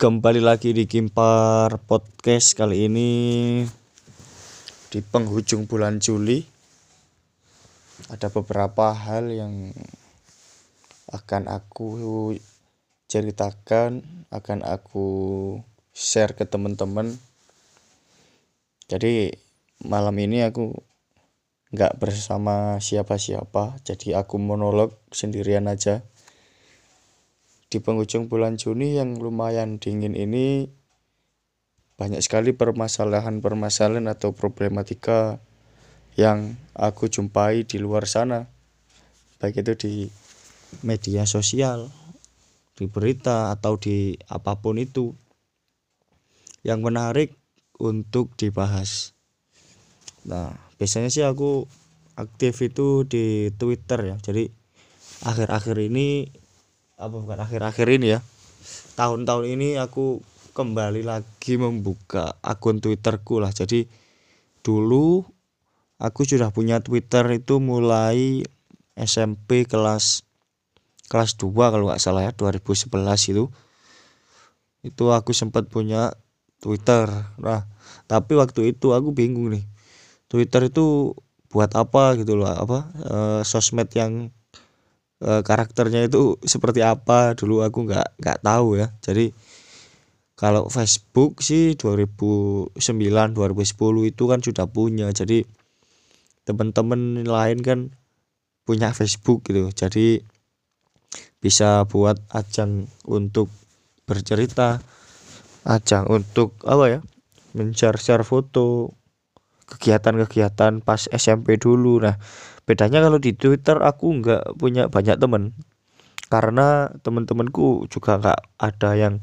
Kembali lagi di Kimpar Podcast kali ini di penghujung bulan Juli ada beberapa hal yang akan aku ceritakan, akan aku share ke teman-teman. Jadi malam ini aku nggak bersama siapa-siapa, jadi aku monolog sendirian aja di penghujung bulan Juni yang lumayan dingin ini banyak sekali permasalahan-permasalahan atau problematika yang aku jumpai di luar sana. Baik itu di media sosial di berita atau di apa pun itu. Yang menarik untuk dibahas. Nah biasanya sih aku aktif itu di Twitter ya. Jadi akhir-akhir ini apa bukan akhir-akhir ini ya. Tahun-tahun ini aku kembali lagi membuka akun Twitterku lah. Jadi dulu aku sudah punya Twitter itu mulai SMP kelas kelas 2 kalau nggak salah ya 2011 itu. Itu aku sempat punya Twitter. Nah tapi waktu itu aku bingung nih Twitter itu buat apa gitu loh apa e, sosmed yang e, karakternya itu seperti apa? Dulu aku nggak nggak tahu ya. Jadi kalau Facebook sih 2009 2010 itu kan sudah punya. Jadi teman-teman lain kan punya Facebook gitu. Jadi bisa buat ajang untuk bercerita ajang untuk apa ya? Men-share-share foto kegiatan-kegiatan pas SMP dulu. Nah bedanya kalau di Twitter aku nggak punya banyak temen. Karena teman-temanku juga nggak ada yang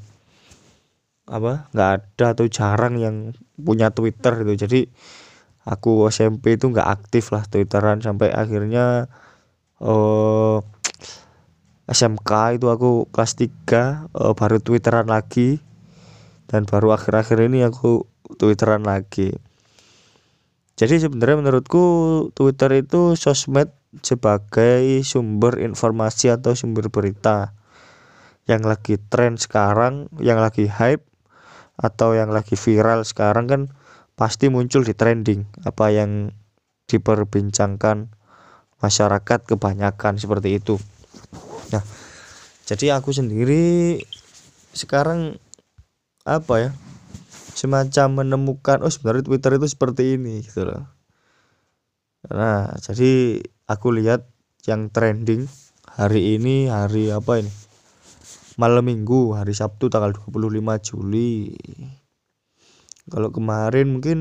apa nggak ada atau jarang yang punya Twitter gitu. Jadi aku SMP itu nggak aktif lah Twitteran sampai akhirnya eh, SMK itu aku kelas 3 uh, eh, baru Twitteran lagi. Dan baru akhir-akhir ini aku Twitteran lagi jadi sebenarnya menurutku Twitter itu sosmed sebagai sumber informasi atau sumber berita yang lagi tren sekarang, yang lagi hype atau yang lagi viral sekarang kan pasti muncul di trending apa yang diperbincangkan masyarakat kebanyakan seperti itu. Nah, jadi aku sendiri sekarang apa ya? Semacam menemukan oh sebenarnya Twitter itu seperti ini gitu loh. Nah jadi aku lihat yang trending hari ini hari apa ini? Malam minggu hari Sabtu tanggal 25 Juli. Kalau kemarin mungkin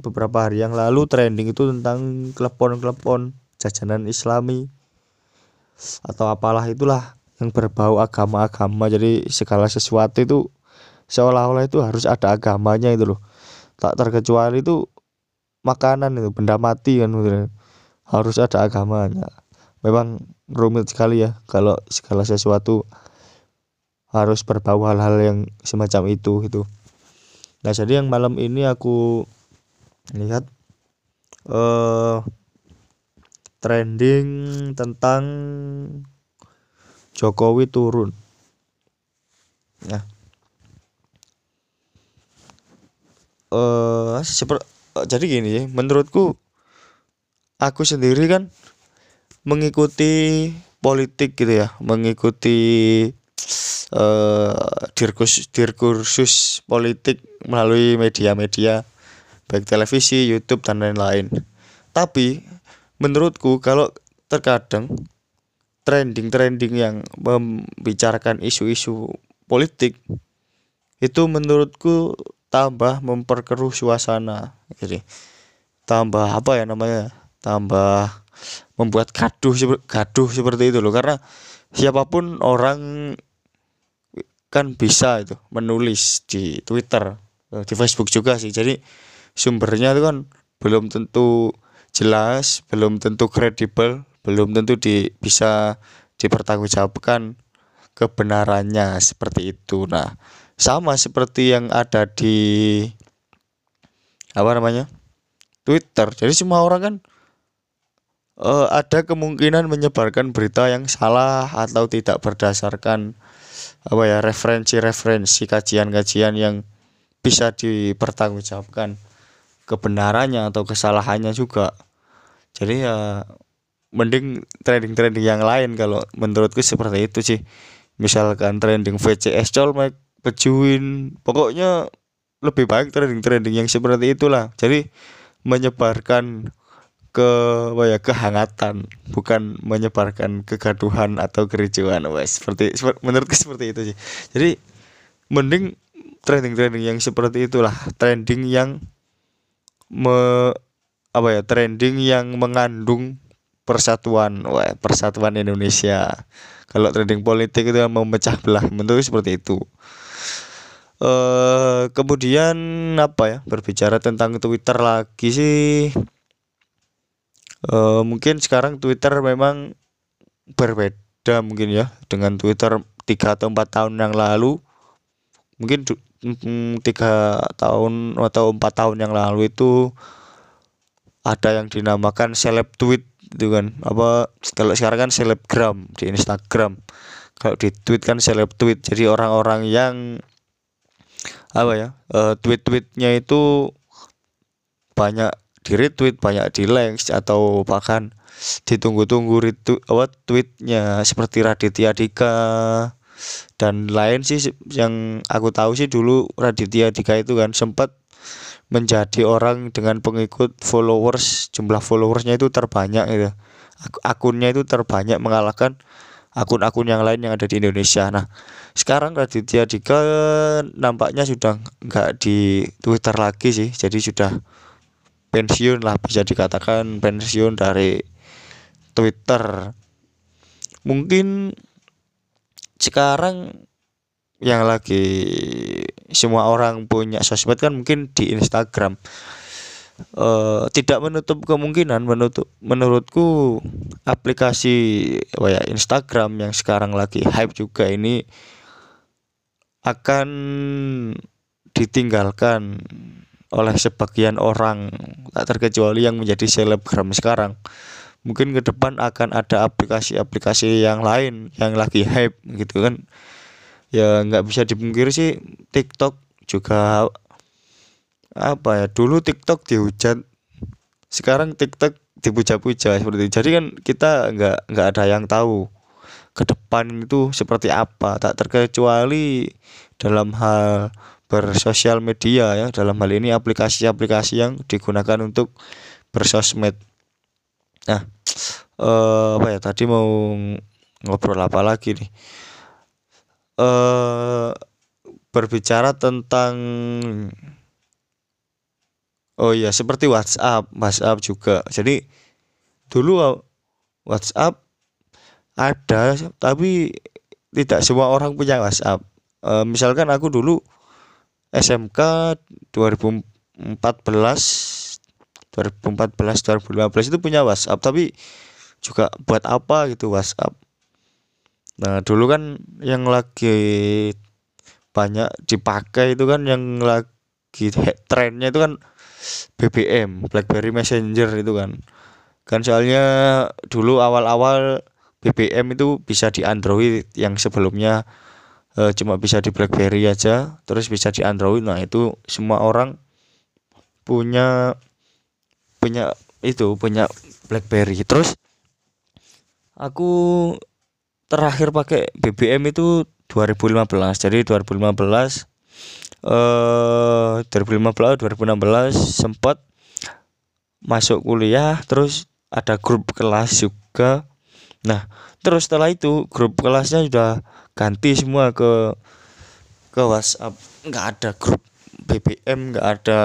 beberapa hari yang lalu trending itu tentang klepon-klepon jajanan islami atau apalah itulah yang berbau agama-agama. Jadi segala sesuatu itu seolah-olah itu harus ada agamanya itu loh. Tak terkecuali itu makanan itu benda mati kan gitu. harus ada agamanya. Memang rumit sekali ya kalau segala sesuatu harus berbau hal-hal yang semacam itu gitu. Nah jadi yang malam ini aku lihat uh, trending tentang Jokowi turun. Nah seperti uh, jadi gini menurutku aku sendiri kan mengikuti politik gitu ya mengikuti uh, diskursus diskursus politik melalui media-media baik televisi, YouTube dan lain-lain. Tapi menurutku kalau terkadang trending-trending yang membicarakan isu-isu politik itu menurutku tambah memperkeruh suasana. Jadi tambah apa ya namanya? Tambah membuat gaduh gaduh seperti itu loh. Karena siapa pun orang kan bisa itu menulis di Twitter di Facebook juga sih. Jadi sumbernya itu kan belum tentu jelas belum tentu kredibel belum tentu di bisa dipertanggungjawabkan kebenarannya seperti itu. Nah sama seperti yang ada di apa namanya Twitter. Jadi semua orang kan uh, ada kemungkinan menyebarkan berita yang salah atau tidak berdasarkan apa ya referensi-referensi kajian-kajian yang bisa dipertanggungjawabkan. Kebenarannya atau kesalahannya juga. Jadi ya mending trending-trending yang lain kalau menurutku seperti itu sih. Misalkan trending VCS colmek pejuin. Pokoknya lebih baik trending-trending yang seperti itulah. Jadi menyebarkan ke apa ya kehangatan bukan menyebarkan kegaduhan atau kericuan. Wes seperti, seperti menurutku seperti itu sih. Jadi mending trending-trending yang seperti itulah. Trending yang me apa ya trending yang mengandung persatuan. Wah persatuan Indonesia. Kalau trending politik itu memecah belah menurut seperti itu eh kemudian apa ya berbicara tentang Twitter lagi sih. Uh, mungkin sekarang Twitter memang berbeda mungkin ya dengan Twitter tiga atau empat tahun yang lalu. Mungkin tiga tahun atau empat tahun yang lalu itu ada yang dinamakan seleb tweet itu kan. Apa kalau sekarang kan selebgram di Instagram. Kalau di tweet kan seleb tweet. Jadi orang-orang yang apa ya? Uh, tweet-tweetnya itu banyak di retweet banyak di likes atau bahkan ditunggu-tunggu retweet apa tweetnya seperti Raditya Dika dan lain sih yang aku tahu sih dulu Raditya Dika itu kan sempat menjadi orang dengan pengikut followers jumlah followersnya itu terbanyak gitu. Akunnya itu terbanyak mengalahkan akun-akun yang lain yang ada di Indonesia. Nah sekarang Raditya Dika nampaknya sudah nggak di Twitter lagi sih. Jadi sudah pensiun lah bisa dikatakan pensiun dari Twitter. Mungkin sekarang yang lagi semua orang punya sosmed kan mungkin di Instagram uh, tidak menutup kemungkinan menutup menurutku aplikasi oh ya Instagram yang sekarang lagi hype juga ini akan ditinggalkan oleh sebagian orang tak terkecuali yang menjadi selebgram sekarang. Mungkin ke depan akan ada aplikasi-aplikasi yang lain yang lagi hype gitu kan. Ya nggak bisa dipungkiri sih TikTok juga apa ya dulu TikTok dihujat sekarang TikTok dipuja-puja seperti itu. Jadi kan kita nggak nggak ada yang tahu ke depan itu seperti apa. Tak terkecuali dalam hal bersosial media ya dalam hal ini aplikasi-aplikasi yang digunakan untuk bersosmed. Nah eh, apa ya tadi mau ngobrol apa lagi nih? Eh berbicara tentang oh iya seperti WhatsApp WhatsApp juga. Jadi dulu WhatsApp ada tapi tidak semua orang punya WhatsApp. E, misalkan aku dulu SMK 2014 2014 2015 itu punya WhatsApp tapi juga buat apa gitu WhatsApp. Nah dulu kan yang lagi banyak dipakai itu kan yang lagi trennya itu kan BBM BlackBerry Messenger itu kan. Kan soalnya dulu awal-awal BBM itu bisa di Android yang sebelumnya uh, cuma bisa di BlackBerry aja terus bisa di Android. Nah itu semua orang punya punya itu punya BlackBerry. Terus aku terakhir pakai BBM itu 2015 jadi 2015 eh 2015 2016 sempat masuk kuliah terus ada grup kelas juga. Nah terus setelah itu grup kelasnya sudah ganti semua ke ke WhatsApp. Nggak ada grup BBM nggak ada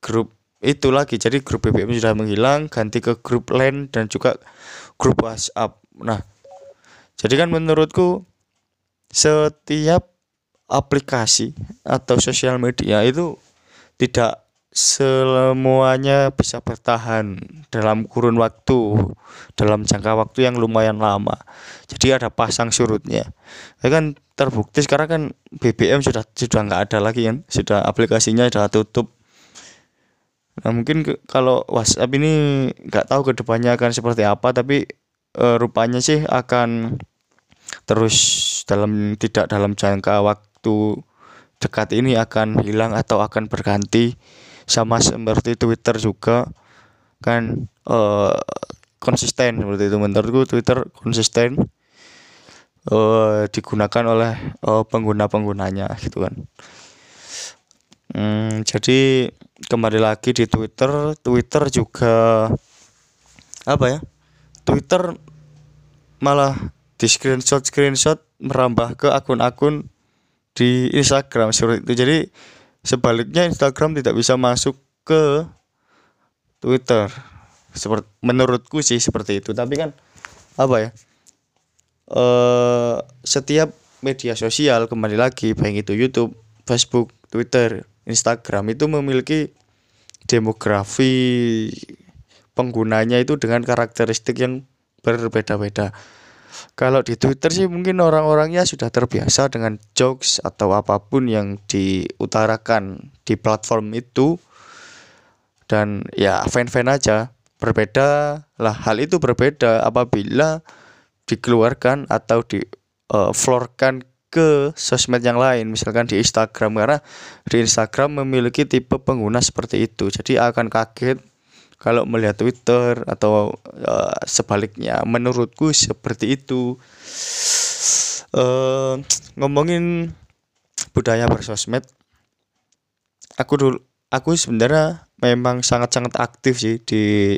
grup itu lagi. Jadi grup BBM sudah menghilang ganti ke grup lain dan juga grup WhatsApp. Nah jadi kan menurutku setiap aplikasi atau sosial media itu tidak semuanya bisa bertahan dalam kurun waktu dalam jangka waktu yang lumayan lama. Jadi ada pasang surutnya. Ya kan terbukti sekarang kan BBM sudah sudah nggak ada lagi kan sudah aplikasinya sudah tutup. Nah mungkin ke, kalau WhatsApp ini nggak tahu ke depannya akan seperti apa tapi e, rupanya sih akan terus dalam tidak dalam jangka waktu dekat ini akan hilang atau akan berganti. Sama seperti Twitter juga kan uh, konsisten seperti itu. Menurutku Twitter konsisten uh, digunakan oleh uh, pengguna penggunanya gitu kan. Hmm, jadi kembali lagi di Twitter. Twitter juga apa ya Twitter malah di screenshot screenshot merambah ke akun-akun di Instagram seperti itu. Jadi sebaliknya Instagram tidak bisa masuk ke Twitter. Seperti menurutku sih seperti itu. Tapi kan apa ya eh setiap media sosial kembali lagi baik itu YouTube Facebook Twitter Instagram itu memiliki demografi penggunanya itu dengan karakteristik yang berbeda-beda kalau di Twitter sih mungkin orang-orangnya sudah terbiasa dengan jokes atau apa pun yang diutarakan di platform itu. Dan ya fan-fan aja. Berbeda lah hal itu berbeda apabila dikeluarkan atau di uh, floorkan ke sosmed yang lain misalkan di Instagram. Karena di Instagram memiliki tipe pengguna seperti itu. Jadi akan kaget kalau melihat Twitter atau uh, sebaliknya menurutku seperti itu uh, ngomongin budaya bersosmed aku dulu aku sebenarnya memang sangat-sangat aktif sih di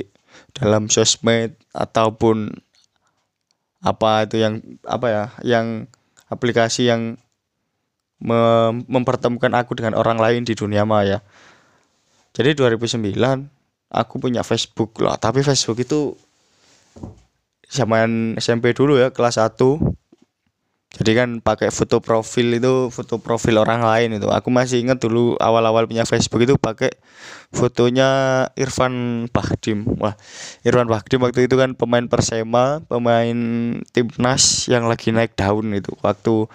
dalam sosmed ataupun apa itu yang apa ya yang aplikasi yang mem mempertemukan aku dengan orang lain di dunia maya. Jadi 2009 aku punya Facebook lah tapi Facebook itu zaman SMP dulu ya kelas 1 jadi kan pakai foto profil itu foto profil orang lain itu. Aku masih ingat dulu awal-awal punya Facebook itu pakai fotonya Irfan Bahdim. Wah Irfan Bahdim waktu itu kan pemain Persema pemain timnas yang lagi naik daun itu. Waktu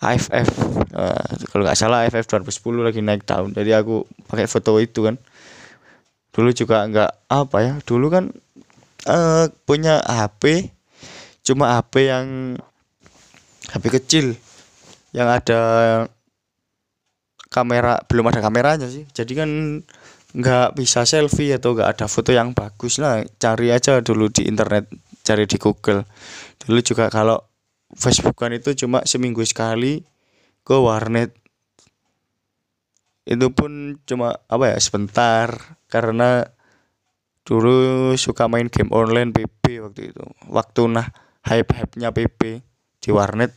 AFF uh, kalau nggak salah AFF 2010 lagi naik daun. Jadi aku pakai foto itu kan dulu juga nggak apa ya dulu kan uh, punya HP cuma HP yang HP kecil yang ada kamera belum ada kameranya sih. Jadi kan nggak bisa selfie atau nggak ada foto yang bagus. Lah cari aja dulu di internet cari di Google. Dulu juga kalau Facebookan itu cuma seminggu sekali ke warnet itu pun cuma apa ya sebentar. Karena dulu suka main game online PP waktu itu. Waktu nah hype hype nya PP di warnet.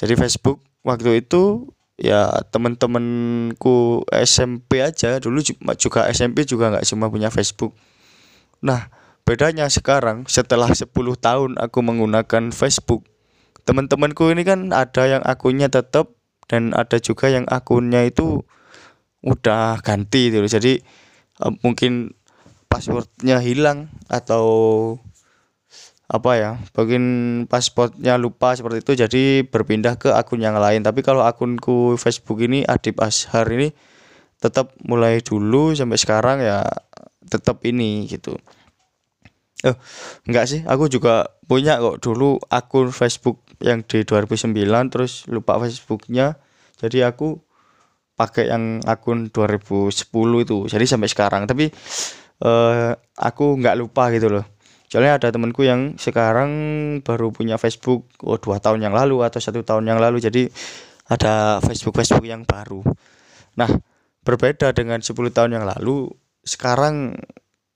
Jadi Facebook waktu itu ya temen-temenku SMP aja dulu juga SMP juga nggak cuma punya Facebook. Nah bedanya sekarang setelah 10 tahun aku menggunakan Facebook teman-temanku ini kan ada yang akunnya tetap dan ada juga yang akunnya itu udah ganti gitu jadi uh, mungkin passwordnya hilang atau apa ya mungkin pasportnya lupa seperti itu jadi berpindah ke akun yang lain. Tapi kalau akunku Facebook ini Adib Ashar ini tetap mulai dulu sampai sekarang ya tetap ini gitu. Oh enggak sih aku juga punya kok dulu akun Facebook yang di 2009 terus lupa Facebooknya. Jadi aku pakai yang akun 2010 itu. Jadi sampai sekarang. Tapi uh, aku nggak lupa gitu loh. Soalnya ada temanku yang sekarang baru punya Facebook oh dua tahun yang lalu atau satu tahun yang lalu. Jadi ada Facebook Facebook yang baru. Nah berbeda dengan 10 tahun yang lalu sekarang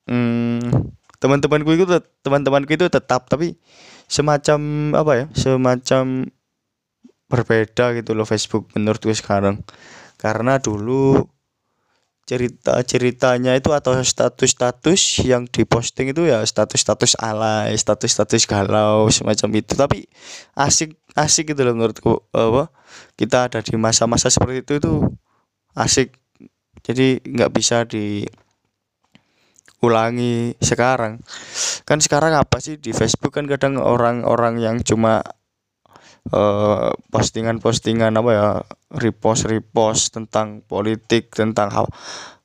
hmm, teman-temanku itu teman-temanku itu tetap tapi semacam apa ya semacam berbeda gitu loh Facebook menurutku sekarang. Karena dulu cerita ceritanya itu atau status status yang diposting itu ya status status alay status status galau semacam itu. Tapi asik asik gitu loh menurutku apa kita ada di masa-masa seperti itu itu asik. Jadi nggak bisa di ulangi sekarang. Kan sekarang apa sih? Di Facebook kan kadang orang-orang yang cuma uh, postingan-postingan apa ya repost-repost tentang politik tentang hal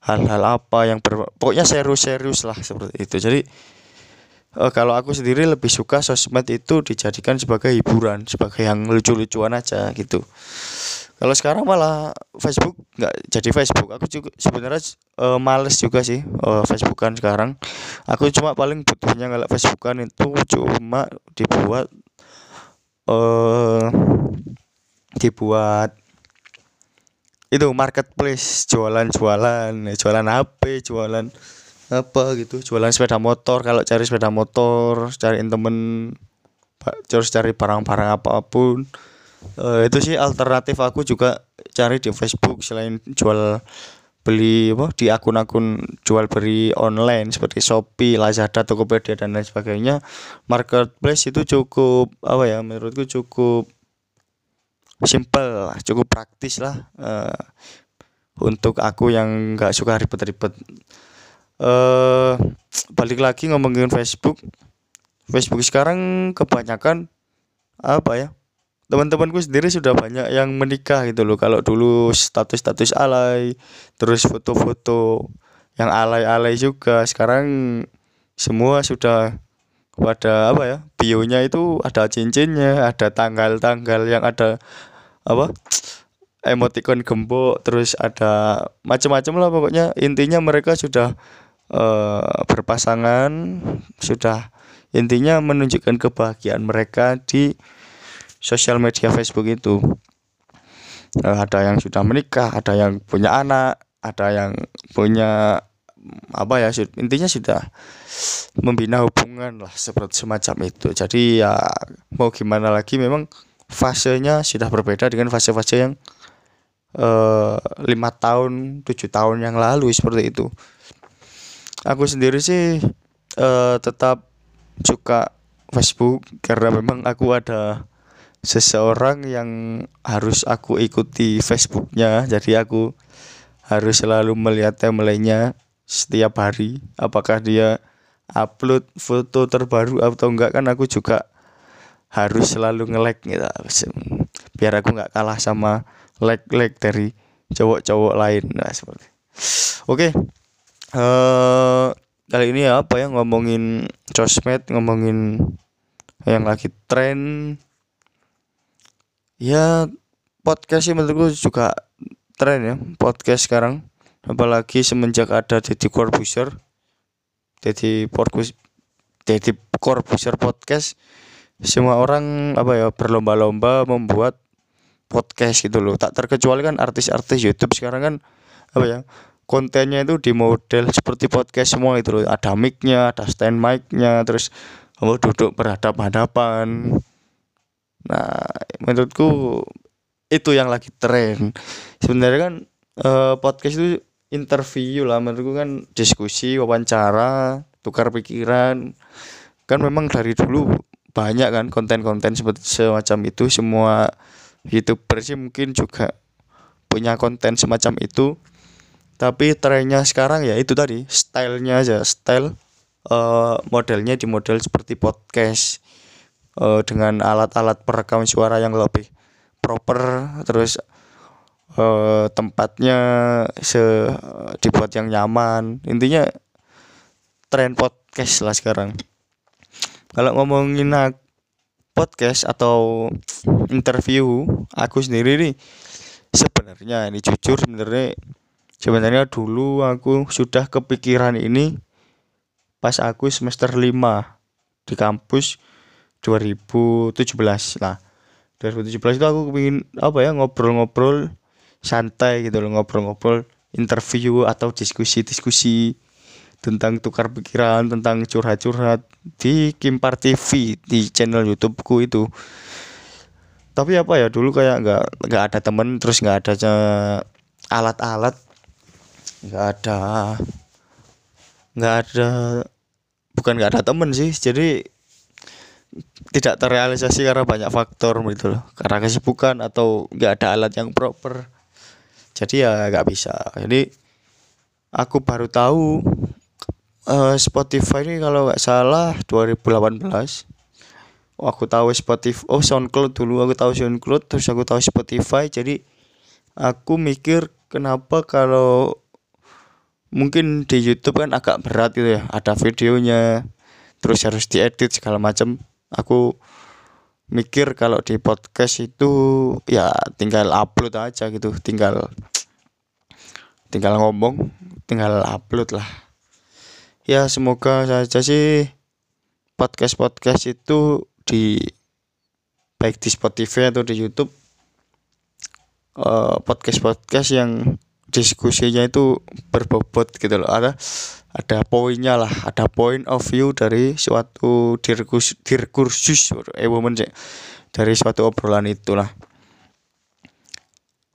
hal-hal apa yang ber, pokoknya serius-serius lah seperti itu. Jadi uh, kalau aku sendiri lebih suka sosmed itu dijadikan sebagai hiburan sebagai yang lucu-lucuan aja gitu kalau sekarang malah Facebook nggak jadi Facebook. Aku juga sebenarnya uh, males juga sih uh, Facebookan sekarang. Aku cuma paling butuhnya kalau Facebookan itu cuma dibuat uh, dibuat itu marketplace jualan-jualan jualan HP jualan apa gitu jualan sepeda motor. Kalau cari sepeda motor cariin temen terus cari barang-barang apa pun uh, itu sih alternatif aku juga cari di Facebook selain jual beli apa di akun-akun jual beli online seperti Shopee, Lazada, Tokopedia dan lain sebagainya. Marketplace itu cukup apa ya menurutku cukup simple, cukup praktis lah uh, untuk aku yang nggak suka ribet-ribet. Uh, balik lagi ngomongin Facebook. Facebook sekarang kebanyakan apa ya? Teman-temanku sendiri sudah banyak yang menikah gitu loh. Kalau dulu status-status alay terus foto-foto yang alay-alay juga sekarang semua sudah pada apa ya bionya itu ada cincinnya ada tanggal-tanggal yang ada apa emoticon gembok terus ada macam-macam lah pokoknya. Intinya mereka sudah uh, berpasangan sudah intinya menunjukkan kebahagiaan mereka di sosial media Facebook itu uh, ada yang sudah menikah ada yang punya anak ada yang punya apa ya intinya sudah membina hubungan lah seperti semacam itu. Jadi ya mau gimana lagi memang fasenya sudah berbeda dengan fase-fase yang uh, lima tahun tujuh tahun yang lalu seperti itu. Aku sendiri sih uh, tetap suka Facebook karena memang aku ada seseorang yang harus aku ikuti Facebooknya jadi aku harus selalu melihat timelinenya setiap hari apakah dia upload foto terbaru atau enggak kan aku juga harus selalu nge-like gitu biar aku nggak kalah sama like-like dari cowok-cowok lain nah seperti oke okay. eh, kali ini ya apa ya ngomongin sosmed ngomongin yang lagi tren ya podcast sih menurutku juga tren ya podcast sekarang. Apalagi semenjak ada Deddy Corbuzier Deddy Porkus Deddy Corbuzier podcast semua orang apa ya berlomba-lomba membuat podcast gitu loh. Tak terkecuali kan artis-artis YouTube sekarang kan apa ya kontennya itu di model seperti podcast semua itu loh. Ada micnya ada stand micnya terus kamu duduk berhadapan-hadapan Nah, menurutku itu yang lagi tren. Sebenarnya kan uh, podcast itu interview lah. Menurutku kan diskusi, wawancara, tukar pikiran. Kan memang dari dulu banyak kan konten-konten seperti semacam itu. Semua youtuber sih mungkin juga punya konten semacam itu. Tapi trennya sekarang ya itu tadi stylenya aja. Style uh, modelnya di model seperti podcast uh, dengan alat-alat perekam suara yang lebih proper terus uh, tempatnya se dibuat yang nyaman. Intinya tren podcast lah sekarang. Kalau ngomongin podcast atau interview aku sendiri nih sebenarnya ini jujur sebenarnya sebenarnya dulu aku sudah kepikiran ini pas aku semester 5 di kampus 2017 lah. 2017 itu aku pengen apa ya ngobrol-ngobrol santai gitu loh ngobrol-ngobrol interview atau diskusi-diskusi tentang tukar pikiran tentang curhat-curhat di Kimpar TV di channel YouTubeku itu. Tapi apa ya dulu kayak nggak nggak ada temen terus nggak ada alat-alat nggak ada nggak ada bukan nggak ada temen sih. Jadi tidak terrealisasi karena banyak faktor gitu loh. Karena kesibukan atau nggak ada alat yang proper. Jadi ya nggak bisa. Jadi aku baru tahu uh, Spotify ini kalau nggak salah 2018 oh, aku tahu Spotify oh SoundCloud dulu. Aku tahu SoundCloud terus aku tahu Spotify. Jadi aku mikir kenapa kalau mungkin di YouTube kan agak berat gitu ya. Ada videonya terus harus diedit segala macam aku mikir kalau di podcast itu ya tinggal upload aja gitu. Tinggal tinggal ngomong tinggal upload lah. Ya semoga saja sih podcast podcast itu di baik di Spotify atau di YouTube eh, podcast podcast yang diskusinya itu berbobot gitu loh. Ada ada poinnya lah ada point of view dari suatu dirkus dirkursus eh woman dari suatu obrolan itulah.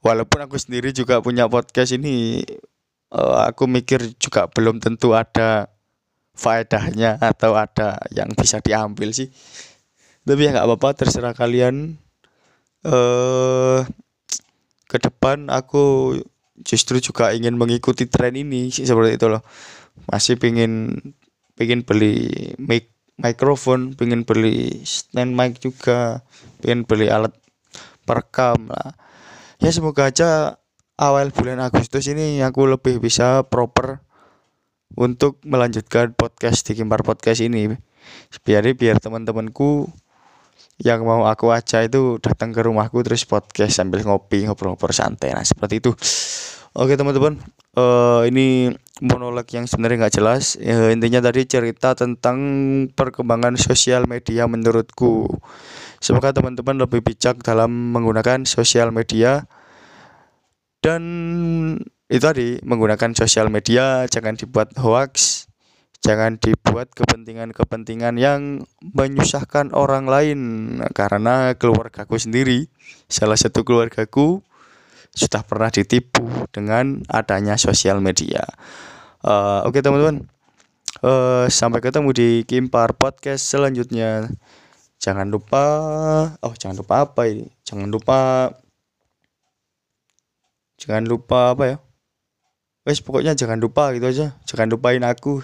Walaupun aku sendiri juga punya podcast ini uh, aku mikir juga belum tentu ada faedahnya atau ada yang bisa diambil sih. Tapi ya nggak apa-apa terserah kalian. Eh uh, ke depan aku justru juga ingin mengikuti tren ini sih seperti itu loh masih pingin pingin beli mic mikrofon pingin beli stand mic juga pingin beli alat perekam lah. Ya semoga aja awal bulan Agustus ini aku lebih bisa proper untuk melanjutkan podcast di Kimpar Podcast ini. Biar biar teman-temanku yang mau aku aja itu datang ke rumahku terus podcast sambil ngopi ngobrol-ngobrol santai. Nah seperti itu oke teman-teman. Uh, ini monolog yang sebenarnya nggak jelas. Uh, intinya tadi cerita tentang perkembangan sosial media menurutku. Semoga teman-teman lebih bijak dalam menggunakan sosial media. Dan itu tadi menggunakan sosial media jangan dibuat hoax jangan dibuat kepentingan-kepentingan yang menyusahkan orang lain. Karena keluargaku sendiri salah satu keluargaku sudah pernah ditipu dengan adanya sosial media. Uh, oke okay, teman-teman. Uh, sampai ketemu di Kimpar podcast selanjutnya. Jangan lupa oh jangan lupa apa ini? Jangan lupa jangan lupa apa ya? Wes pokoknya jangan lupa gitu aja. Jangan lupain aku